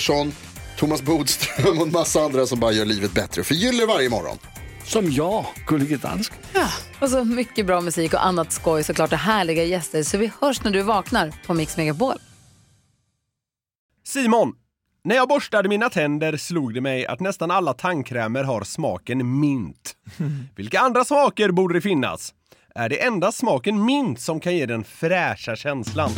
Pettersson, Thomas Bodström och en massa andra som bara gör livet bättre. Förgyller varje morgon. Som jag, Gullige Dansken. Och så mycket bra musik och annat skoj såklart och härliga gäster. Så vi hörs när du vaknar på Mix Megapol. Simon! När jag borstade mina tänder slog det mig att nästan alla tandkrämer har smaken mint. Vilka andra smaker borde det finnas? Är det endast smaken mint som kan ge den fräscha känslan?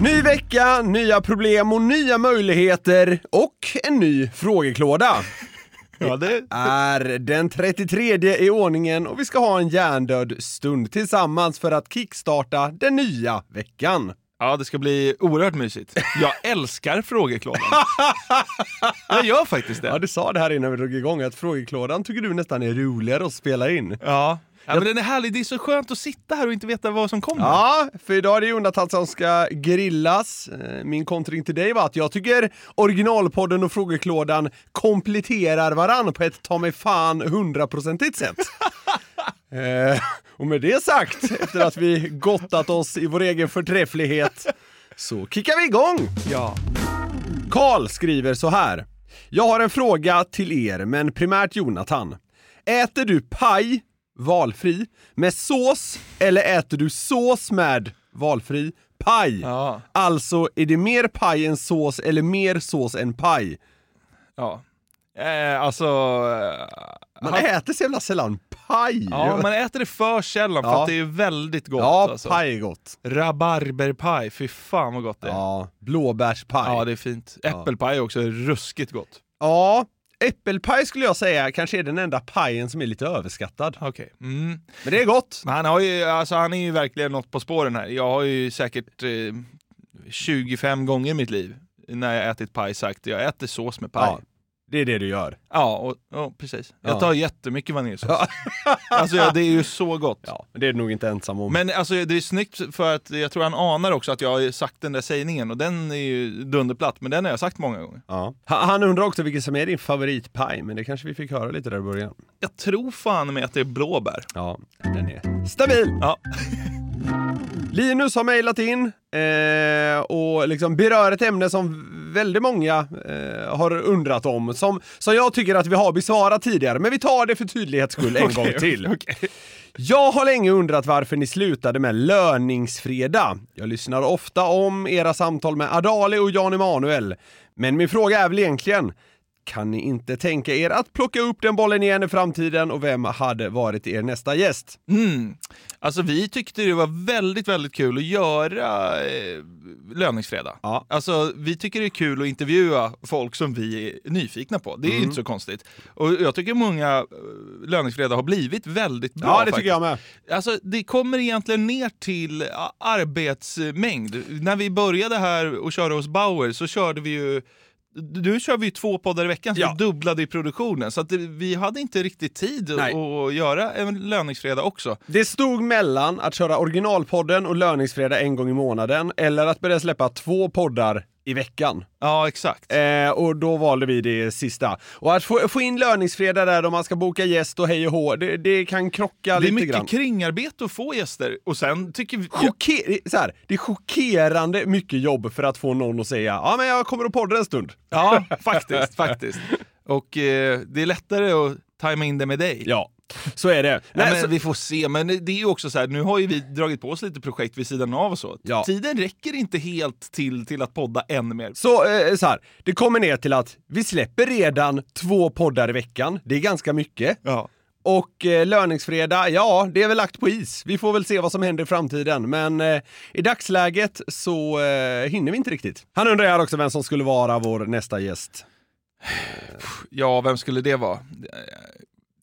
Ny vecka, nya problem och nya möjligheter och en ny frågeklåda. Ja, det... är den 33 i ordningen och vi ska ha en hjärndöd stund tillsammans för att kickstarta den nya veckan. ja, det ska bli oerhört mysigt. Jag älskar frågeklådan. Jag gör faktiskt Ja, det. du sa det här innan vi drog igång att frågeklådan tycker du nästan är roligare att spela in. Ja. Ja, men den är härlig. Det är så skönt att sitta här och inte veta vad som kommer. Ja, för idag är det Jonathan som ska grillas. Eh, Min kontring till dig var att jag tycker originalpodden och frågeklådan kompletterar varann på ett ta mig fan hundraprocentigt sätt. Eh, och med det sagt, efter att vi gottat oss i vår egen förträfflighet, så kickar vi igång! Ja. Karl skriver så här. Jag har en fråga till er, men primärt Jonathan. Äter du paj, valfri, med sås eller äter du sås med valfri paj? Ja. Alltså, är det mer paj än sås eller mer sås än paj? ja. Eh, alltså... eh, Man han- äter så jävla sällan paj. Ja, man äter det för sällan för Ja. att det är väldigt gott. ja alltså. paj är gott. Rabarberpaj, fy fan vad gott det är. Ja, blåbärspaj. Ja, det är fint. Äppelpaj är också ruskigt gott. Ja, äppelpaj skulle jag säga kanske är den enda pajen som är lite överskattad. Okej. Mm. Men det är gott. Han, har ju, alltså, han är ju verkligen något på spåren här. Jag har ju säkert eh, 25 gånger i mitt liv när jag ätit paj sagt jag äter sås med paj. Ja, det är det du gör. Ja, och, ja precis. Ja. Jag tar jättemycket vaniljsås. alltså ja, det är ju så gott. Ja, men det är du nog inte ensam om. Men alltså det är snyggt för att jag tror han anar också att jag har sagt den där sägningen och den är ju dunderplatt, men den har jag sagt många gånger. Ja. Ha- Han undrar också vilken som är din favoritpaj, men det kanske vi fick höra lite där i början. Jag tror fan med att det är blåbär. Ja, den är stabil. Ja. Linus har mejlat in eh, och liksom berör ett ämne som väldigt många eh, har undrat om, som, som jag tycker att vi har besvarat tidigare, men vi tar det för tydlighets skull en Okej, gång till. okej. Jag har länge undrat varför ni slutade med löningsfredag. Jag lyssnar ofta om era samtal med Adali och Jan Emanuel. Men min fråga är väl egentligen, kan ni inte tänka er att plocka upp den bollen igen i framtiden och vem hade varit er nästa gäst? Mm. Alltså vi tyckte det var väldigt, väldigt kul att göra eh, löningsfredag. Ja. Alltså vi tycker det är kul att intervjua folk som vi är nyfikna på. Det är ju inte så konstigt. Och jag tycker många eh, löningsfredag har blivit väldigt bra. Ja, det faktiskt. tycker jag med. Alltså, det kommer egentligen ner till a- arbetsmängd. När vi började här och köra hos Bauer så körde vi ju nu kör vi två poddar i veckan, så Ja. vi dubblade i produktionen. Så att det, vi hade inte riktigt tid Nej. att göra en löningsfredag också. Det stod mellan att köra originalpodden och löningsfredag en gång i månaden eller att börja släppa två poddar i veckan. Ja, exakt. Eh, och då valde vi det sista. Och att få, få in löningsfredag där då man ska boka gäst och hej och hå, det, det kan krocka det är lite mycket grann. kringarbete att få gäster. Och sen tycker vi... Chocker, så här, det är chockerande mycket jobb för att få någon att säga ja men jag kommer att podda en stund. Ja, faktiskt, faktiskt. Och eh, det är lättare att tajma in det med dig. Ja, så är det. Nej, men så, Vi får se, men det är ju också så här, nu har ju vi dragit på oss lite projekt vid sidan av och så. Ja. Tiden räcker inte helt till, till att podda än mer. så, eh, så här, det kommer ner till att vi släpper redan två poddar i veckan. Det är ganska mycket. Ja. Och eh, löningsfredag, ja, det är väl lagt på is. Vi får väl se vad som händer i framtiden. Men eh, i dagsläget så eh, hinner vi inte riktigt. Han undrar här också vem som skulle vara vår nästa gäst. ja, vem skulle det vara?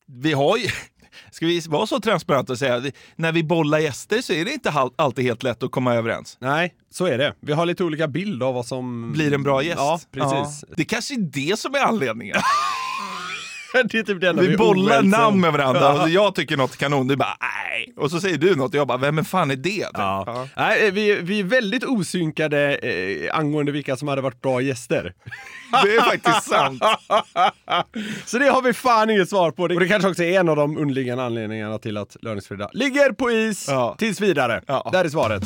Vi har ju... Ska vi vara så transparenta och säga, när vi bollar gäster så är det inte alltid helt lätt att komma överens. Nej, så är det. Vi har lite olika bild av vad som... Blir en bra gäst. Ja, precis. Ja. Det kanske är det som är anledningen. det är typ det enda Vi är bollar namn med varandra Ja. och jag tycker något kanon, du bara nej. Och så säger du något och jag bara, vem fan är det? Ja. Nej, vi, vi är väldigt osynkade eh, angående vilka som hade varit bra gäster. Det är faktiskt sant. Så det har vi fan inget svar på. Och det kanske också är en av de underliggande anledningarna till att Löningsfredag ligger på is Ja. tills vidare. Ja. Där är svaret.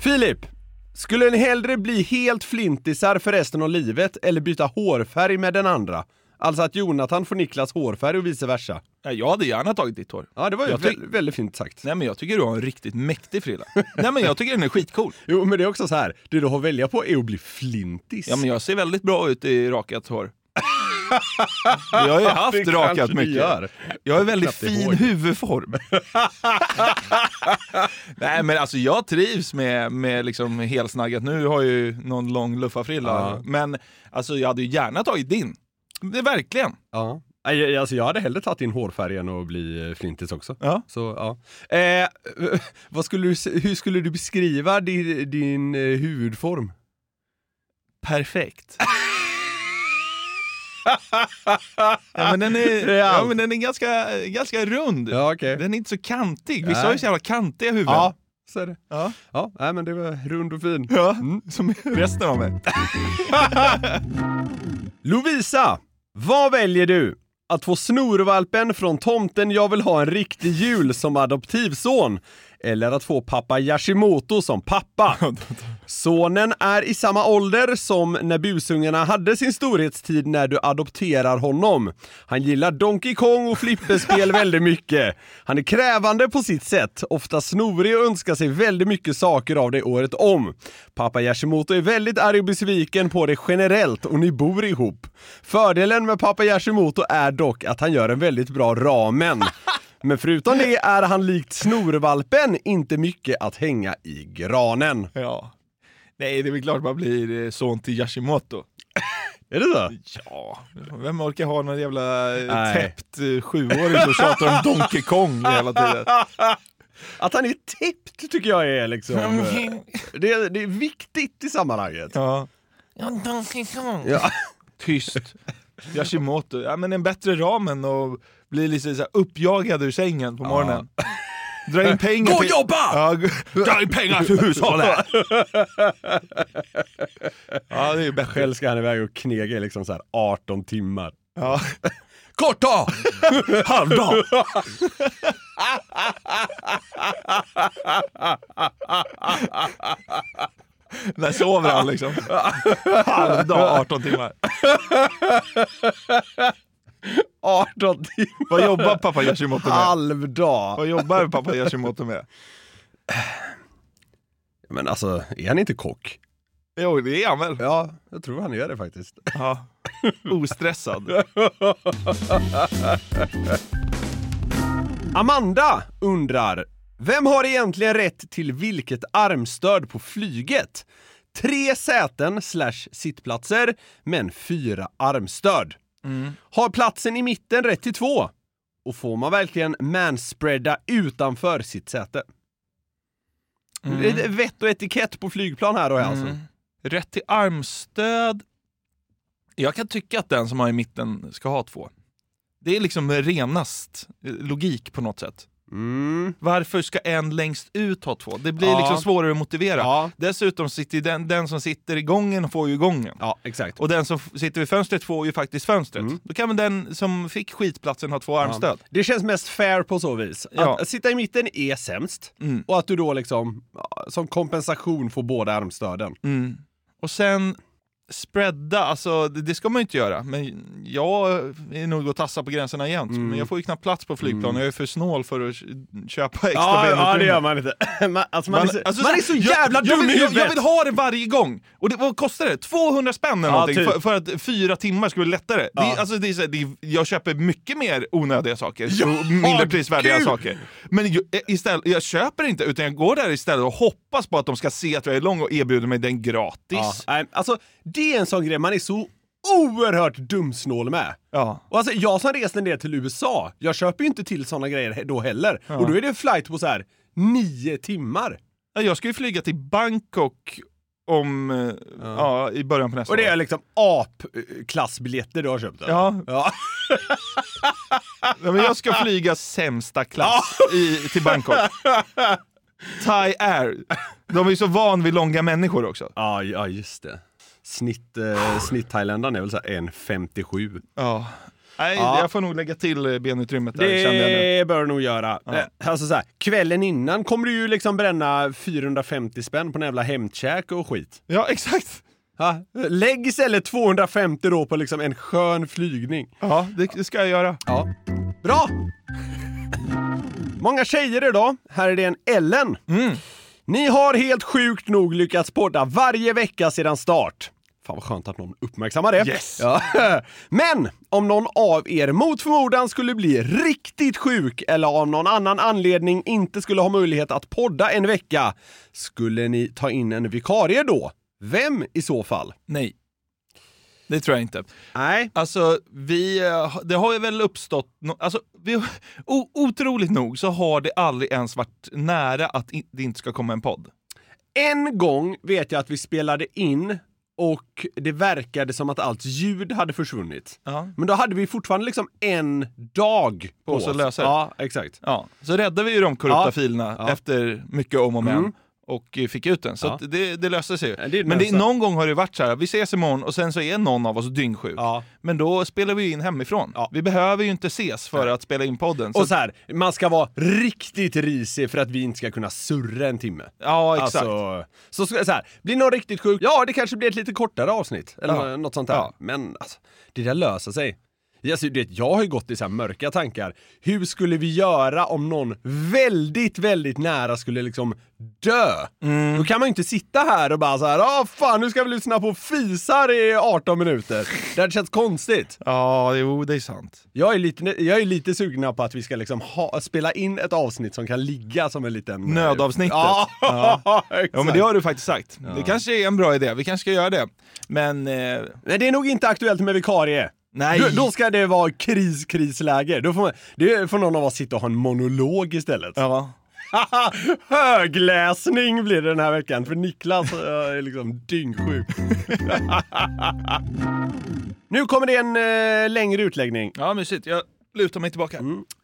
Filip, skulle ni hellre bli helt flintisar för resten av livet eller byta hårfärg med den andra? Alltså att Jonathan får Niklas hårfärg och vice versa. Ja, jag hade gärna tagit ditt hår. Ja, det var ju Jag väldigt, väldigt fint sagt. Nej men jag tycker du har en riktigt mäktig frilla. Nej men jag tycker den är skitcool. Jo, men det är också så här. det du har att välja på är att bli flintis. Ja men jag ser väldigt bra ut i rakat hår. Jag har ju haft Det rakat mycket. gör. Jag har väldigt fin huvudform. Nej men alltså jag trivs med, med liksom helsnaggat. Nu har jag ju någon lång luffarfrilla. Ja. Men alltså jag hade ju gärna tagit din. Det är verkligen. Ja. Alltså jag hade hellre tagit din hårfärg än att bli eh, flintis också. Ja. Så, ja. Eh, vad skulle du, hur skulle du beskriva din, din eh, huvudform? Perfekt. ja, men den är, ja, men den är ganska, ganska rund. Ja, okej. Den är inte så kantig. Vissa har ju så jävla kantiga huvuden. Ja, så är det. Ja. Ja, nej, men det var rund och fin. Ja, som resten av mig. Lovisa, vad väljer du? Att få snorvalpen från tomten Jag vill ha en riktig jul som adoptivson? Eller att få pappa Yashimoto som pappa? Sonen är i samma ålder som när busungarna hade sin storhetstid när du adopterar honom. Han gillar Donkey Kong och flipperspel väldigt mycket. Han är krävande på sitt sätt, ofta snorig och önskar sig väldigt mycket saker av dig året om. Pappa Yashimoto är väldigt arg och besviken på dig generellt och ni bor ihop. Fördelen med pappa Yashimoto är dock att han gör en väldigt bra ramen. Men förutom det är han likt snorvalpen inte mycket att hänga i granen. Ja. Nej, det är väl klart man blir eh, son till Yashimoto. Är det så? Ja, vem orkar ha någon jävla eh, Nej. täppt eh, sjuåring som tjatar om Donkey Kong hela tiden? Att han är täppt tycker jag är liksom... eh, det, är, det är viktigt i sammanhanget. Ja. Ja, Donkey Kong. Ja. Tyst. Yashimoto, ja men en bättre ramen och bli lite så här uppjagad ur sängen på morgonen. Dra in pengar Gå och till... jobba! Ja, dra in pengar till hushållet! ja, det är bättre. Själv ska han iväg och knega i liksom så här 18 timmar. Ja. Kort dag! Halvdag! När sover han liksom? Halvdag, 18 timmar. 18 timmar! Vad jobbar pappa Yashimoto med? Halvdag! Vad jobbar pappa Yashimoto med? Men alltså, är han inte kock? Jo, det är han väl? Ja, jag tror han är det faktiskt. Ja. Ostressad. Amanda undrar, vem har egentligen rätt till vilket armstöd på flyget? Tre säten slash sittplatser, men fyra armstöd. Har platsen i mitten rätt till två? Och får man verkligen manspreada utanför sitt säte? Det är vett och etikett på flygplan här då alltså. Rätt till armstöd. Jag kan tycka att den som har i mitten ska ha två. Det är liksom renast eh, logik på något sätt. Mm. Varför ska en längst ut ha två? Det blir Ja. liksom svårare att motivera. Ja. Dessutom sitter den, den som sitter i gången får ju gången. Ja, exakt. Och den som sitter vid fönstret får ju faktiskt fönstret. Mm. Då kan väl den som fick skitplatsen ha två armstöd. Det känns mest fair på så vis. Att, att sitta i mitten är sämst Mm. och att du då liksom som kompensation får båda armstöden. Mm. Och sen spreada, alltså det, det ska man ju inte göra. Men jag är nog att tassa på gränserna jämt. Mm. Men jag får ju knappt plats på flygplan och jag är för snål för att köpa extra Ja, ja, benutrymme. det gör man inte. Man, alltså, man, är, så, alltså, man är så jävla jag, dum i vill, jag, huvudet. jag vill ha det varje gång! Och det, vad kostar det? 200 spänn eller Ja, någonting typ. för, för att fyra timmar ska bli lättare. Det, Ja. är- alltså, det är så det jag köper mycket mer onödiga saker Ja, och mindre prisvärdiga gud! saker. Men jag, istället, jag köper inte utan jag går där istället och hoppas på att de ska se att jag är lång och erbjuder mig den gratis. Ja, alltså, det är en sån grej man är så oerhört dumsnål med. Ja. Och alltså, jag som reste ner till USA, jag köper ju inte till såna grejer då heller. Och då är det flight på så här nio timmar. Ja, Jag ska ju flyga till Bangkok om, eh, ja. i början på nästa Och det är år. liksom apklassbiljetter du har köpt. eller? Ja, ja. ja, men jag ska flyga sämsta klass i, till Bangkok. Thai Air. De är ju så van vid långa människor också. Ja, ja just det. Snitt, eh, snitt-thailändaren är väl så här 1,57. Ja. Nej, Ja. jag får nog lägga till eh, benutrymmet där, kände jag nu. Det bör du nog göra. Eh, Alltså så här, kvällen innan kommer du ju liksom bränna 450 spänn på en jävla hämtkäk och skit. Ja, exakt. Ha? Lägg istället 250 då på liksom en skön flygning. Ja, det, det ska jag göra. Ja. Bra! Många tjejer idag. Här är det en Ellen. Ni har helt sjukt nog lyckats podda varje vecka sedan start. Fan vad skönt att någon uppmärksammar det. Yes. Ja. Men om någon av er mot förmodan skulle bli riktigt sjuk eller av någon annan anledning inte skulle ha möjlighet att podda en vecka, skulle ni ta in en vikarie då? Vem i så fall? Nej. Det tror jag inte. Nej. Alltså, vi, eh, det har ju väl uppstått... Alltså, vi, o, otroligt nog så har det aldrig ens varit nära att det inte ska komma en podd. En gång vet jag att vi spelade in och det verkade som att allt ljud hade försvunnit. Ja. Men då hade vi fortfarande liksom en dag på, På oss att lösa det. Ja, exakt. Ja, så räddade vi ju de korrupta Ja. filerna efter mycket om och men. Mm. Och eh, fick ut den. Så Ja. det, det löste sig ju. Ja, det Men det, någon gång har det varit så här, vi ses imorgon och sen så är någon av oss dyngsjuk. Ja. Men då spelar vi in hemifrån. Vi behöver ju inte ses för att spela in podden. Och så här, man ska vara riktigt risig för att vi inte ska kunna surra en timme. ja, exakt. Alltså, så, så så här, blir någon riktigt sjuk, ja det kanske blir ett lite kortare avsnitt. Eller Ja. något sånt där. Ja. Men alltså, det där löser sig. Alltså, du vet, jag har ju gått i så här mörka tankar. Hur skulle vi göra om någon väldigt, väldigt nära skulle liksom dö? Mm. Då kan man ju inte sitta här och bara så här, ah fan nu ska vi lyssna på fisar i 18 minuter. Det hade känts konstigt. Ja, jo, det är sant. Jag är lite, jag är lite sugen på att vi ska liksom ha, spela in ett avsnitt som kan ligga som en liten... Nödavsnittet. Ja, exakt. Ja, men det har du faktiskt sagt. Det kanske är en bra idé. Vi kanske ska göra det. Men... Eh, Nej, det är nog inte aktuellt med vikarie. Nej. Då, då ska det vara kris, krisläge. Då får, man, det får någon av oss sitta och ha en monolog istället. Ja. Högläsning blir det den här veckan, för Niklas eh, är liksom dyngsjuk. nu kommer det en eh, längre utläggning. ja, mysigt. Jag lutar mig tillbaka.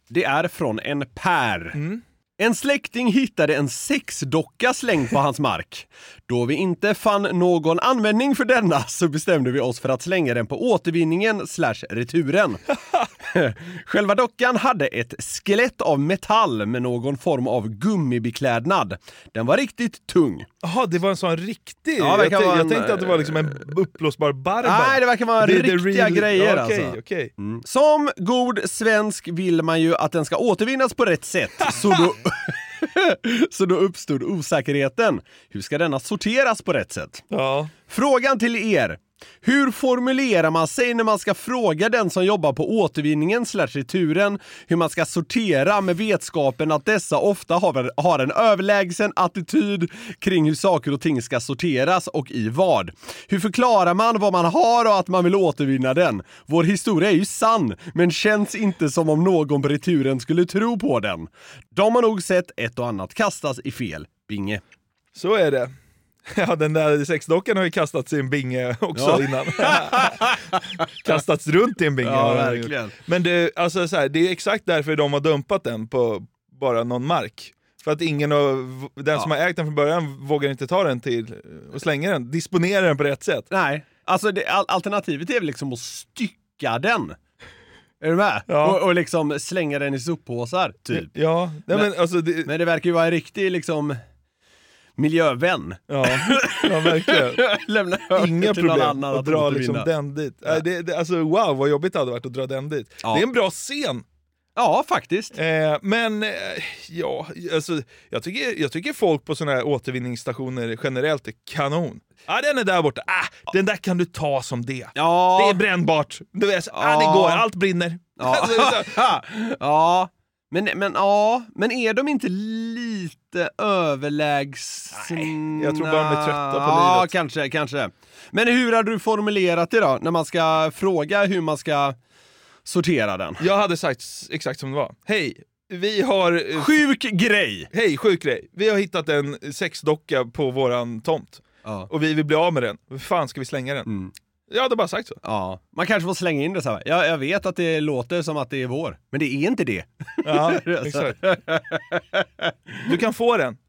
Det är från en Per. Mm. En släkting hittade en sexdocka slängd på hans mark. Då vi inte fann någon användning för denna så bestämde vi oss för att slänga den på återvinningen slash returen. Själva dockan hade ett skelett av metall med någon form av gummibeklädnad. Den var riktigt tung. Jaha, det var en sån riktig... Ja, det jag, jag en, tänkte att det var liksom en uppblåsbar barbar. Nej, det verkar vara Det riktiga real- grejer ja, Okej, alltså. okej. Mm. Som god svensk vill man ju att den ska återvinnas på rätt sätt. Så då, så då uppstod osäkerheten. Hur ska denna sorteras på rätt sätt? Ja. Frågan till er. Hur formulerar man sig när man ska fråga den som jobbar på återvinningen slash returen hur man ska sortera med vetskapen att dessa ofta har, en överlägsen attityd kring hur saker och ting ska sorteras och i vad? Hur förklarar man vad man har och att man vill återvinna den? Vår historia är ju sann, men känns inte som om någon på returen skulle tro på den. De har nog sett ett och annat kastas i fel binge. Så är det. Ja, den där sexdockan har ju kastats i en binge också Ja. innan. kastats runt i en binge. Ja, verkligen. Men det, alltså, så här, det är exakt därför de har dumpat den på bara någon mark. För att ingen av, den som har ägt den från början vågar inte ta den till och slänga den, disponera den på rätt sätt. Nej, alltså det, al- alternativet är väl liksom att stycka den. Är du med? Ja. Och, och liksom slänga den i soppåsar, typ. Ja, nej, men, Men- alltså, det, Men det verkar ju vara en riktig liksom... miljövän. Ja, ja verkligen. Lämna Inga problem annan att dra liksom den dit. Nej, det, det, alltså wow vad jobbigt det hade varit att dra den dit. Ja. Det är en bra scen. Ja, faktiskt. Eh, men eh, ja, alltså, jag, tycker, jag tycker folk på sådana här återvinningsstationer generellt är kanon. Ja, den är där borta. Ah, den där kan du ta som det. Ja. Det är brännbart. Du vet, ah, det Ja. går, allt brinner. Ja. Alltså, ja. Men, men, ja, men är de inte lite överlägsna? jag tror bara de är trötta på ja, livet. kanske, kanske. Men hur hade du formulerat det då, när man ska fråga hur man ska sortera den? jag hade sagt exakt som det var. Hej, vi har... eh, Sjuk grej! Hej, sjuk grej. Vi har hittat en sexdocka på våran tomt. Ja. Och vi vill bli av med den. Hur fan ska vi slänga den? Mm. Jag hade bara sagt så. Ja, man kanske får slänga in det så här. Jag, jag vet att det låter som att det är vår, men det är inte det. Ja, exakt. Du kan få den.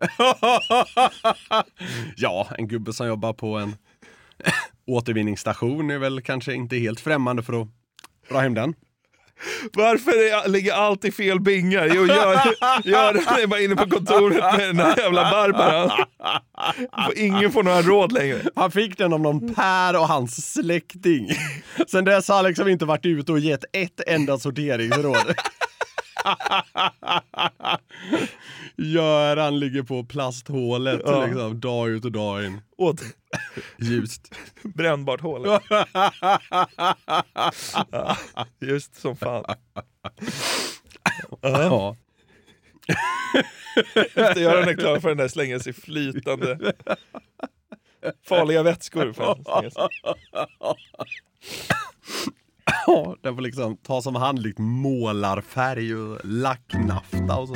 ja, en gubbe som jobbar på en återvinningsstation är väl kanske inte helt främmande för att dra hem den. Varför ligger allt i fel bingar? Jo, Göran Göran är bara inne på kontoret med den där jävla Barbara. Ingen får några råd längre. Han fick den av någon Per och hans släkting. Sen dess har han liksom inte varit ute och gett ett enda sorteringsråd. Göran ligger på plasthålet Ja. liksom, dag ut och dag in. Åt Ljust. brännbart hål. Ja, just som fan. Ja. Efter Göran är klar för den där slänga sig flytande farliga vätskor. Ja, den får liksom ta som hand likt målarfärg och lacknafta och så.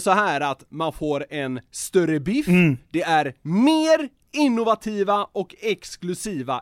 så här att man får en större biff, det är mer innovativa och exklusiva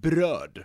bröd.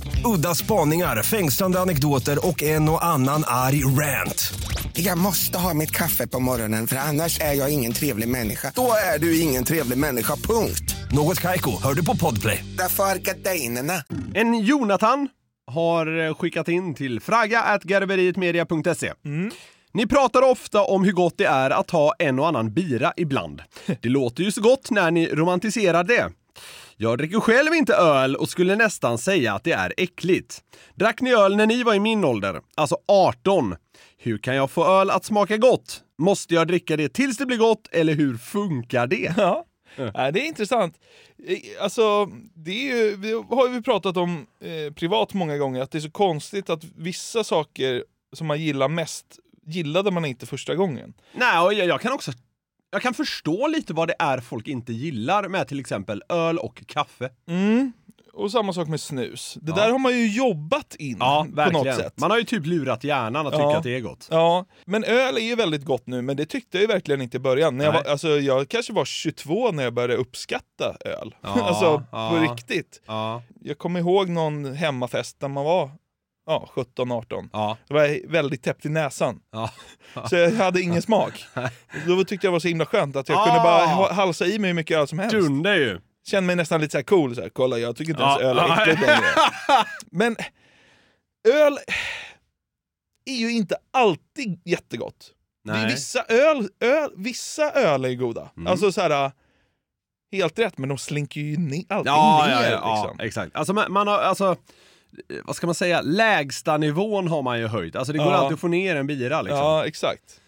Udda spaningar, fängslande anekdoter och en och annan arg rant. Jag måste ha mitt kaffe på morgonen för annars är jag ingen trevlig människa. Då är du ingen trevlig människa, punkt. Något Kaiko, hör du på Podplay. Därför är gardinerna. En Jonathan har eh, skickat in till fraga.garverietmedia.se. Ni pratar ofta om hur gott det är att ha en och annan bira ibland. Det låter ju så gott när ni romantiserar det. Jag dricker själv inte öl och skulle nästan säga att det är äckligt. Drack ni öl när ni var i min ålder, alltså 18? Hur kan jag få öl att smaka gott? Måste jag dricka det tills det blir gott, eller hur funkar det? Ja. Ja, det är intressant. Eh, Alltså, det är ju, vi har ju pratat om eh, privat många gånger, att det är så konstigt att vissa saker som man gillar mest, gillade man inte första gången. Nej, och jag, jag kan också jag kan förstå lite vad det är folk inte gillar med till exempel öl och kaffe. Mm. Och samma sak med snus. Det Ja. där har man ju jobbat in Ja, på verkligen. något sätt. Man har ju typ lurat hjärnan att tycka Ja. att det är gott. Ja, men öl är ju väldigt gott nu, men det tyckte jag ju verkligen inte i början. När jag, var, alltså, jag kanske var 22 när jag började uppskatta öl. Alltså på riktigt. Ja. Jag kommer ihåg någon hemmafest där man var ja, 17-18. Ja. Det var väldigt täppt i näsan. Ja. Så jag hade ingen smak. Då tyckte jag det var så himla skönt att jag Ah. kunde bara ha- halsa i mig hur mycket öl som helst. Dunder ju. Kände mig nästan lite så cool. Så här, Kolla, jag tycker inte ens Ja. öl är äckligt längre. Men öl är ju inte alltid jättegott. Nej. vissa, öl, öl, vissa öl är goda. Mm. Alltså så här, helt rätt, men de slinker ju ner, alltid Ja, ner. ja, ja, ja, liksom. exakt. Alltså man, man har, alltså, vad ska man säga, lägsta nivån har man ju höjt. Alltså det går Ja. alltid att få ner en bira liksom. Ja, exakt.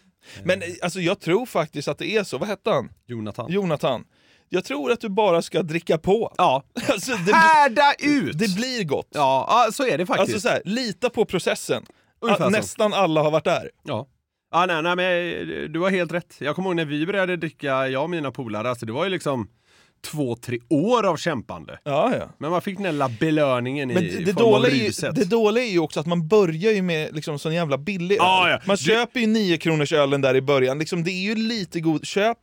Men eh, alltså, jag tror faktiskt att det är så. Vad hette han? Jonathan. Jonathan. Jag tror att du bara ska dricka på. Ja. Alltså, det, Härda ut! det blir gott. Ja, så är det faktiskt. Alltså så här, lita på processen. Ungefär Att så. nästan alla har varit där. Ja. Ja, nej, nej, men eh, du har helt rätt. Jag kommer ihåg när vi började dricka, jag och mina polare, alltså det var ju liksom två, tre år av kämpande. Ja, ja. Men man fick den lilla belöningen i, Men i det, form av dåliga är ju, det dåliga är ju också att man börjar ju med liksom sån jävla billig öl. Ja. Man Det- köper ju 9 kronors ölen där i början. Liksom, det är ju lite god. Köp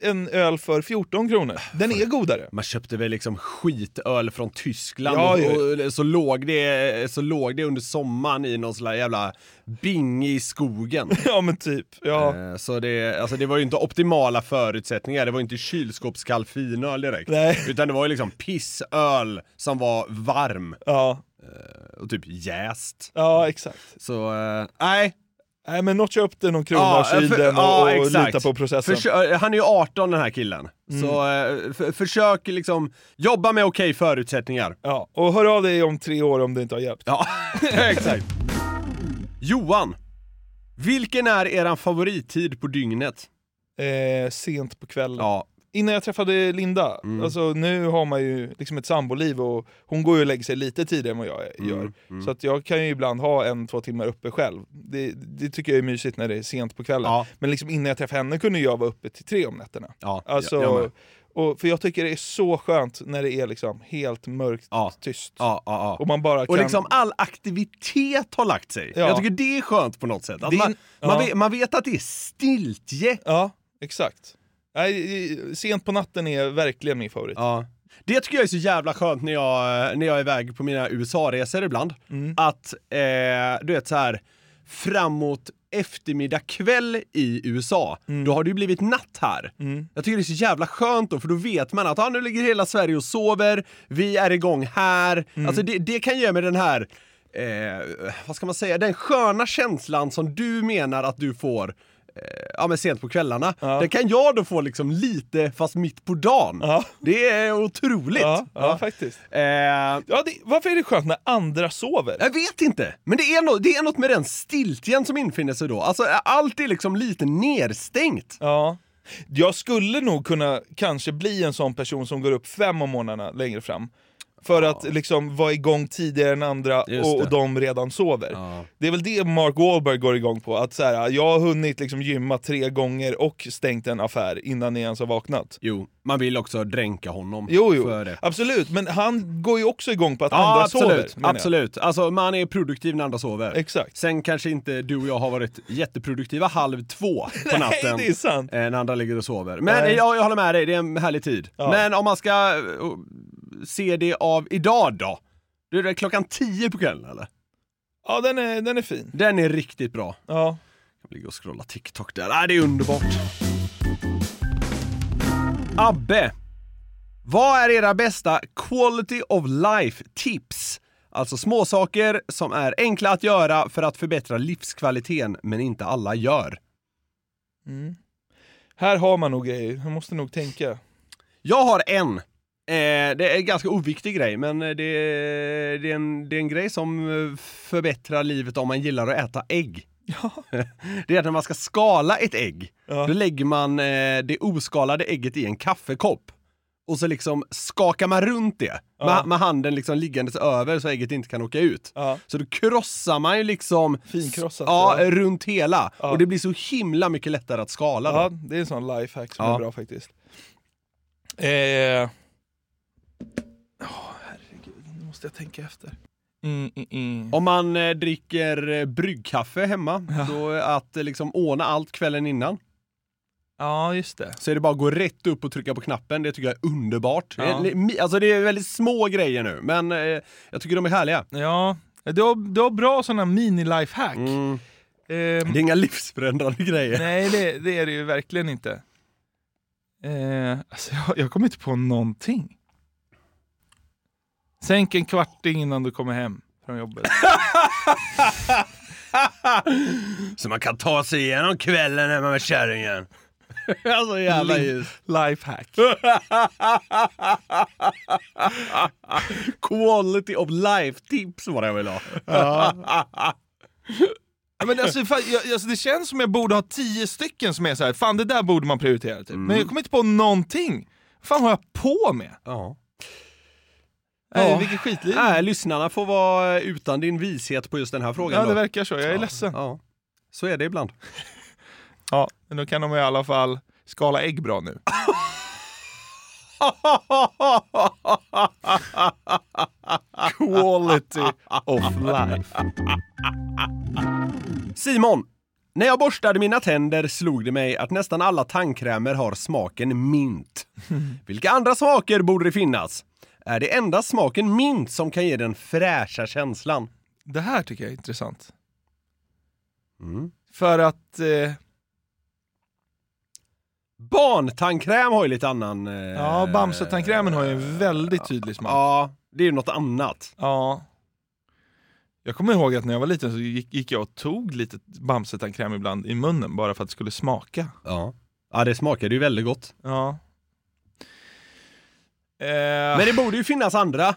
en öl för 14 kronor. Den är godare. Man köpte väl liksom skitöl från Tyskland Ja, och, och så, låg det, så låg det under sommaren i någon där jävla binge i skogen. Ja men typ. Ja. Eh, Så det, alltså det var ju inte optimala förutsättningar, det var inte kylskåpskall finöl direkt. Nej. Utan det var ju liksom pissöl som var varm Ja. och typ jäst. ja, exakt. Så eh, nej. Nej men notcha upp det någon krona, kyl för- den och, ja, och lita på processen. Försö- eh, han är ju 18 den här killen. Mm. Så eh, för, försök liksom jobba med okej förutsättningar. Ja, och hör av dig om tre år om det inte har hjälpt. Ja, exakt. Johan, vilken är eran favorittid på dygnet? Eh, sent på kvällen. Ja, Innan jag träffade Linda, Mm. alltså nu har man ju liksom ett samboliv och hon går ju och lägger sig lite tidigare än vad jag Mm, gör. Så att jag kan ju ibland ha en, två timmar uppe själv. Det, det tycker jag är mysigt när det är sent på kvällen. Ja. Men liksom innan jag träffade henne kunde jag vara uppe till tre om nätterna. ja, Alltså, jag, och, för jag tycker det är så skönt när det är liksom helt mörkt, Ja. tyst. Ja, ja. Och man bara kan... Och liksom all aktivitet har lagt sig. Ja. Jag tycker det är skönt på något sätt. Att man, man, vet, man vet att det är stiltje. Ja, exakt. Nej, sent på natten är verkligen min favorit. Ja. Det tycker jag är så jävla skönt när jag, när jag är iväg på mina USA-resor ibland. Mm. Att, eh, du vet så här framåt eftermiddag kväll i USA, Mm. då har det ju blivit natt här. Jag tycker det är så jävla skönt då, för då vet man att ah, nu ligger hela Sverige och sover, vi är igång här. Mm. Alltså det, det kan ge mig den här, eh, vad ska man säga, den sköna känslan som du menar att du får Ja men sent på kvällarna. Ja. Det kan jag då få liksom lite fast mitt på dagen. Ja. Det är otroligt. Ja, ja, faktiskt. Eh, Ja, det, varför är det skönt när andra sover? jag vet inte, men det är, något, det är något med den stiltjen som infinner sig då. Alltså allt är liksom lite nerstängt. Ja. Jag skulle nog kunna kanske bli en sån person som går upp fem om morgnarna längre fram. För att liksom vara igång tidigare än andra och, och de redan sover. Ja. Det är väl det Mark Wahlberg går igång på, att så här, jag har hunnit liksom gymma tre gånger och stängt en affär innan ni ens har vaknat. Jo, man vill också dränka honom Jo, jo, för det. absolut, men han går ju också igång på att Ja, andra absolut. sover. absolut. Alltså man är produktiv när andra sover. Exakt. Sen kanske inte du och jag har varit jätteproduktiva halv två på Nej, natten. det är sant. eh, När andra ligger och sover. Men Nej. jag, jag håller med dig, det är en härlig tid. Ja. Men om man ska eh, se det av idag då? Då är det klockan tio på kvällen eller? Ja, den är, den är fin. Den är riktigt bra. Ja. Jag ligger och scrollar TikTok där. Ah, det är underbart. Abbe! Vad är era bästa quality of life tips? Alltså småsaker som är enkla att göra för att förbättra livskvaliteten, men inte alla gör. Mm. Här har man nog grejer, man måste nog tänka. Jag har en. Eh, det är en ganska oviktig grej, men det, det, är en, det är en grej som eh, förbättrar livet om man gillar att äta ägg. det är att när man ska skala ett ägg, Ja. då lägger man eh, det oskalade ägget i en kaffekopp. Och så liksom skakar man runt det Ja. med, med handen liksom liggandes över så ägget inte kan åka ut. Ja. Så då krossar man ju liksom Finkrossat, ja, ja. runt hela. Ja. Och det blir så himla mycket lättare att skala då. Ja, det är en sån lifehack som Ja. är bra faktiskt. Eh... Åh, herregud, nu måste jag tänka efter. Mm, mm, mm. Om man eh, dricker eh, bryggkaffe hemma, då är att eh, liksom ordna allt kvällen innan. Ja, just det. Så är det bara att gå rätt upp och trycka på knappen, det tycker jag är underbart. Ja. Det är li- mi- Alltså det är väldigt små grejer nu, men eh, jag tycker de är härliga. Ja, Du har, du har bra sådana mini-lifehack. Mm. Ehm, Det är inga livsförändrande grejer. nej, det, det är det ju verkligen inte. Eh, alltså jag, jag kommer inte på någonting. Sänk en kvart innan du kommer hem från jobbet. Så man kan ta sig igenom kvällen hemma med kärringen. alltså jävla ljus. Lifehack. Quality of life tips var det jag ville ha. Ja, men alltså, fan, jag, alltså, det känns som jag borde ha tio stycken som är så här. fan det där borde man prioritera. Typ. Men jag kommer inte på någonting. Vad fan har jag på med? Ja. Nej, Ja. vilket skitliv. Nej, lyssnarna får vara utan din vishet på just den här frågan. Ja, då. det verkar så. Jag är ledsen. Ja. Så är det ibland. Ja, men då kan de i alla fall skala ägg bra nu. Quality of life. Simon! När jag borstade mina tänder slog det mig att nästan alla tandkrämer har smaken mint. Vilka andra smaker borde det finnas? Är det endast smaken mint som kan ge den fräscha känslan? Det här tycker jag är intressant. Mm. För att... Eh, Barntandkräm har ju lite annan... Eh, ja, Bamse-tandkrämen har ju en väldigt tydlig smak. Ja, det är ju något annat. Ja. Jag kommer ihåg att när jag var liten så gick, gick jag och tog lite Bamse-tandkräm ibland i munnen bara för att det skulle smaka. Ja. Ja, det smakade ju väldigt gott. Ja. Eh, Men det borde ju finnas andra.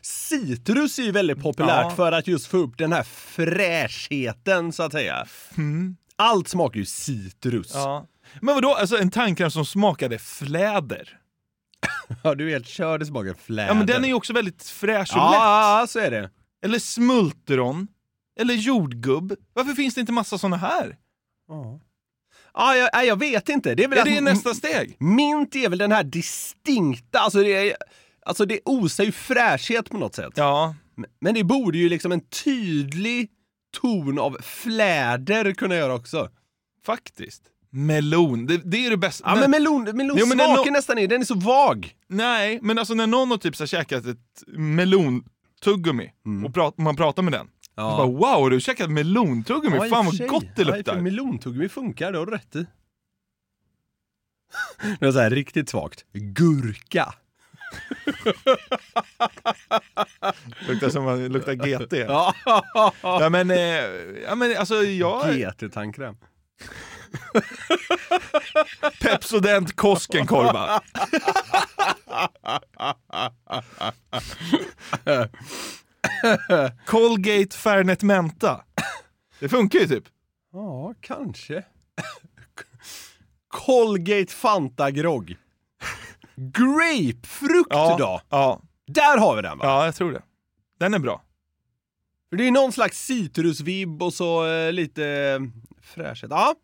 Citrus är ju väldigt populärt Ja. för att just få upp den här fräschheten så att säga. mm, Allt smakar ju citrus. ja. Men vadå, alltså en tandkräm som smakade fläder? Ja, du är helt körd, det smakar fläder. Ja men den är ju också väldigt fräsch och ja, lätt. ja, så är det. Eller smultron. Eller jordgubb. Varför finns det inte massa såna här? Ja, ja jag, jag vet inte. Det är väl Är att det nästa steg? Mint är väl den här distinkta, alltså det, är, alltså det osar ju fräschhet på något sätt. Ja. Men- Men det borde ju liksom en tydlig ton av fläder kunna göra också. Faktiskt. Melon, det, det är det bästa. Ja men melon, melon Jo, men den smaken no- nästan är, den är så vag. Nej, men alltså när någon har typ så här käkat ett melontuggummi och prat, man pratar med den. Ja. Bara, wow, du käkat melontuggummi? Ja, Fan vad gott det Ja, luktar. för melontuggummi funkar, det har du rätt i. Det är så här riktigt svagt. Gurka. luktar som det luktar GT. Ja. Ja men, eh, ja, men alltså jag... GT-tandkräm. Pepsodent Koskenkorva. Colgate Fairnet Menta. Det funkar ju typ. Ja, kanske. Colgate Fanta Grogg. Grapefrukt då? Ja, Där har vi den va? ja, jag tror det. Den är bra. Det är någon slags citrusvibb och så eh, lite eh, fräschhet. Ja.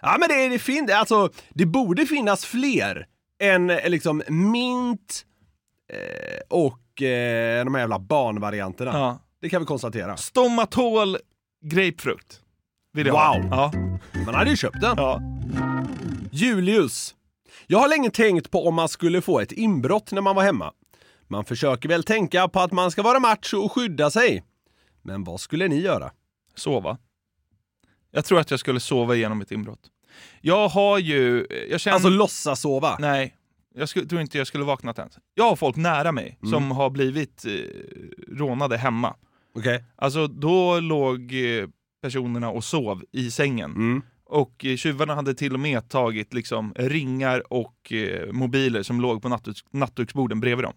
Ja men det, det finns, alltså det borde finnas fler än eh, liksom mint eh, och eh, de här jävla barnvarianterna. Ja. Det kan vi konstatera. Stomatol grapefrukt. Vill jag Wow. ha. Ja. Man hade ju köpt den. ja. Julius. Jag har länge tänkt på om man skulle få ett inbrott när man var hemma. Man försöker väl tänka på att man ska vara macho och skydda sig. Men vad skulle ni göra? Sova. Jag tror att jag skulle sova igenom ett inbrott. Jag har ju... Jag känner... Alltså låtsas sova? Nej, jag skulle, tror inte jag skulle vaknat ens. Jag har folk nära mig Mm. som har blivit eh, rånade hemma. Okej. Alltså då låg eh, personerna och sov i sängen. Mm. Och eh, tjuvarna hade till och med tagit liksom ringar och eh, mobiler som låg på nattduks- nattduksborden bredvid dem.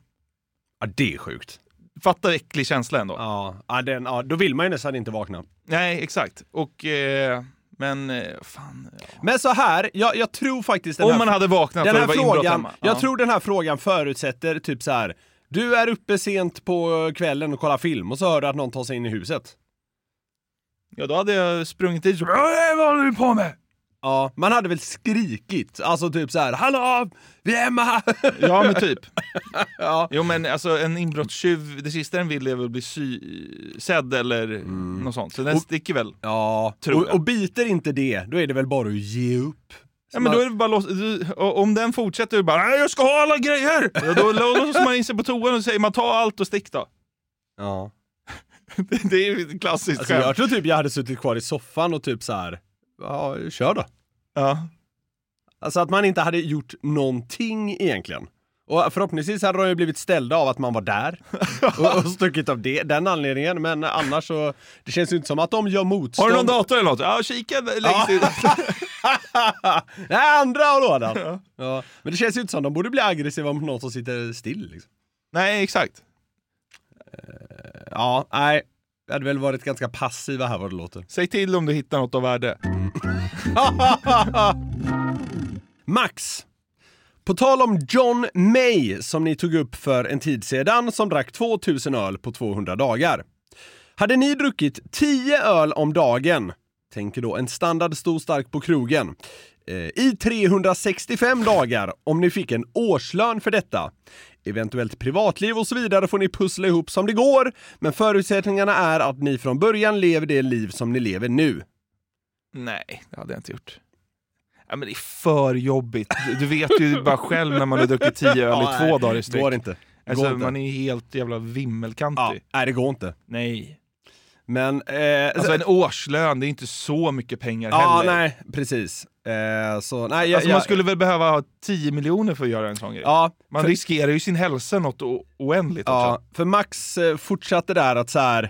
Ja, det är sjukt. Fatta äcklig känsla ändå. Ja, ja, den, ja, då vill man ju nästan inte vakna. Nej, exakt. Och, eh, men eh, fan. Ja. Men så här, jag, jag tror faktiskt den Om här, man hade vaknat den och det här var frågan, hemma. jag Ja. tror den här frågan förutsätter typ så här. Du är uppe sent på kvällen och kollar film och så hör du att någon tar sig in i huset. Ja, då hade jag sprungit dit och så, "Äh, vad håller du på med? Ja, man hade väl skrikit, alltså typ så här, hallå, vi är hemma! Ja, men typ. ja. Jo, men alltså en inbrottstjuv, det sista den vill är väl bli sy sedd eller något sånt. Så den Och- sticker väl. Ja, och, och biter inte det, då är det väl bara att ge upp. Ja, men då är det bara lås- om den fortsätter och bara "Nej, jag ska ha alla grejer! Ja, då låser man in sig på toan och säger man ta allt och stick då. Ja. Det, det är ju klassiskt Alltså, skämt. jag tror typ jag hade suttit kvar i soffan och typ så här. Ja, kör då. Ja. Alltså att man inte hade gjort någonting egentligen. Och förhoppningsvis hade de ju blivit ställda av att man var där och, och stuckit av det, den anledningen. Men annars så, det känns ju inte som att de gör motstånd. Har du någon dator eller något? Ja, kika längst ut. Nej, andra lådan! Ja. Men det känns ju inte som de borde bli aggressiva mot någon som sitter still. Liksom. Nej, exakt. Ja, nej. Vi hade väl varit ganska passiva här vad det låter. Säg till om du hittar något av värde. Max. På tal om John May som ni tog upp för en tid sedan som drack 2000 öl på 200 dagar. Hade ni druckit 10 öl om dagen, tänker då en standard stor stark på krogen, i 365 dagar om ni fick en årslön för detta. Eventuellt privatliv och så vidare får ni pussla ihop som det går, men förutsättningarna är att ni från början lever det liv som ni lever nu. Nej, det hade jag inte gjort. Ja, men det är för jobbigt. Du, vet ju bara själv när man har druckit 10 öl i två dagar i sträck. Går inte. Alltså, går inte. man är ju helt jävla vimmelkantig. Ja, nej, det går inte. Nej. Men... Eh, Alltså en årslön, det är inte så mycket pengar Ja, heller. nej, precis. Eh, så, nej, jag, Alltså jag, man skulle väl behöva ha 10 miljoner för att göra en sån grej. Ja, Man för- riskerar ju sin hälsa något o- oändligt Ja, också. för Max eh, fortsatte där att så här.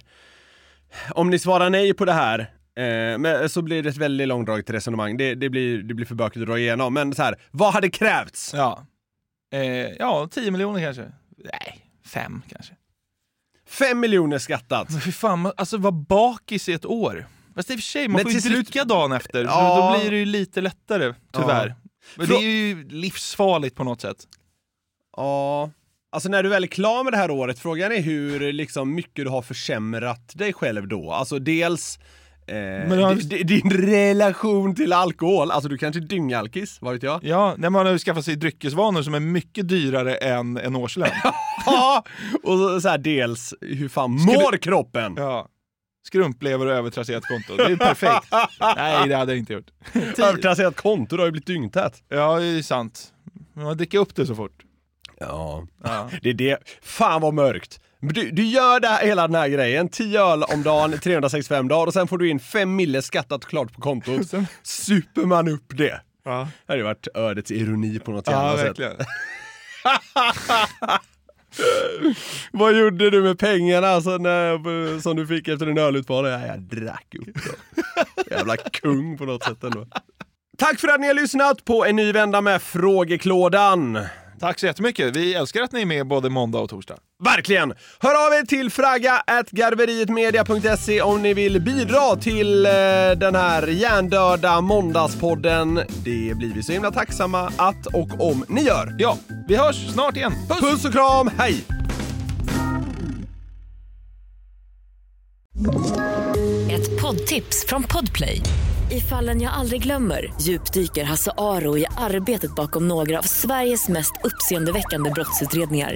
Om ni svarar nej på det här, eh, men, så blir det ett väldigt långdraget resonemang. Det, det, blir, det blir för bökigt att dra igenom. Men så här, vad hade krävts? Ja. Eh, ja, 10 miljoner kanske. Nej, fem kanske. Fem miljoner skattat. Men fy fan, alltså vara bakis i ett år. Fast i och för sig, man Men får ju slut- dricka dagen efter. Ja. Då blir det ju lite lättare, tyvärr. Ja. Men det är ju livsfarligt på något sätt. Ja. Alltså när du väl är klar med det här året, frågan är hur liksom, mycket du har försämrat dig själv då. Alltså dels eh, har- di- di- din relation till alkohol. Alltså du kanske är dyngalkis, vad vet jag? Ja, när man har skaffat sig dryckesvanor som är mycket dyrare än en årslön. Ja, och så, så här, dels hur fan mår kroppen? Ja. Skrumplever och övertrasserat konto. Det är perfekt. Nej, det hade jag inte gjort. Övertrasserat konto, du har ju blivit dyngtät. Ja, det är sant. Men man dricker upp det så fort. Ja. Ja. Det är det. Fan vad mörkt. Du, du gör det här, hela den här grejen, 10 öl om dagen, 365 dagar och sen får du in 5 mille skattat klart på kontot. Sen- Super man upp det. Ja, Det hade ju varit ödets ironi på något ja jävla sätt. Vad gjorde du med pengarna alltså, när, som du fick efter din ölutmaning? Ja, jag drack upp dem. Jävla kung på något sätt ändå. Tack för att ni har lyssnat på en ny vända med Frågeklådan. Tack så jättemycket. Vi älskar att ni är med både måndag och torsdag. Verkligen! Hör av er till fragga.garverietmedia.se om ni vill bidra till eh, den här hjärndöda måndagspodden. Det blir vi så himla tacksamma att och om ni gör. Ja, vi hörs snart igen. Puss! Puss och kram, hej! Ett poddtips från Podplay. I fallen jag aldrig glömmer djupdyker Hasse Aro i arbetet bakom några av Sveriges mest uppseendeväckande brottsutredningar.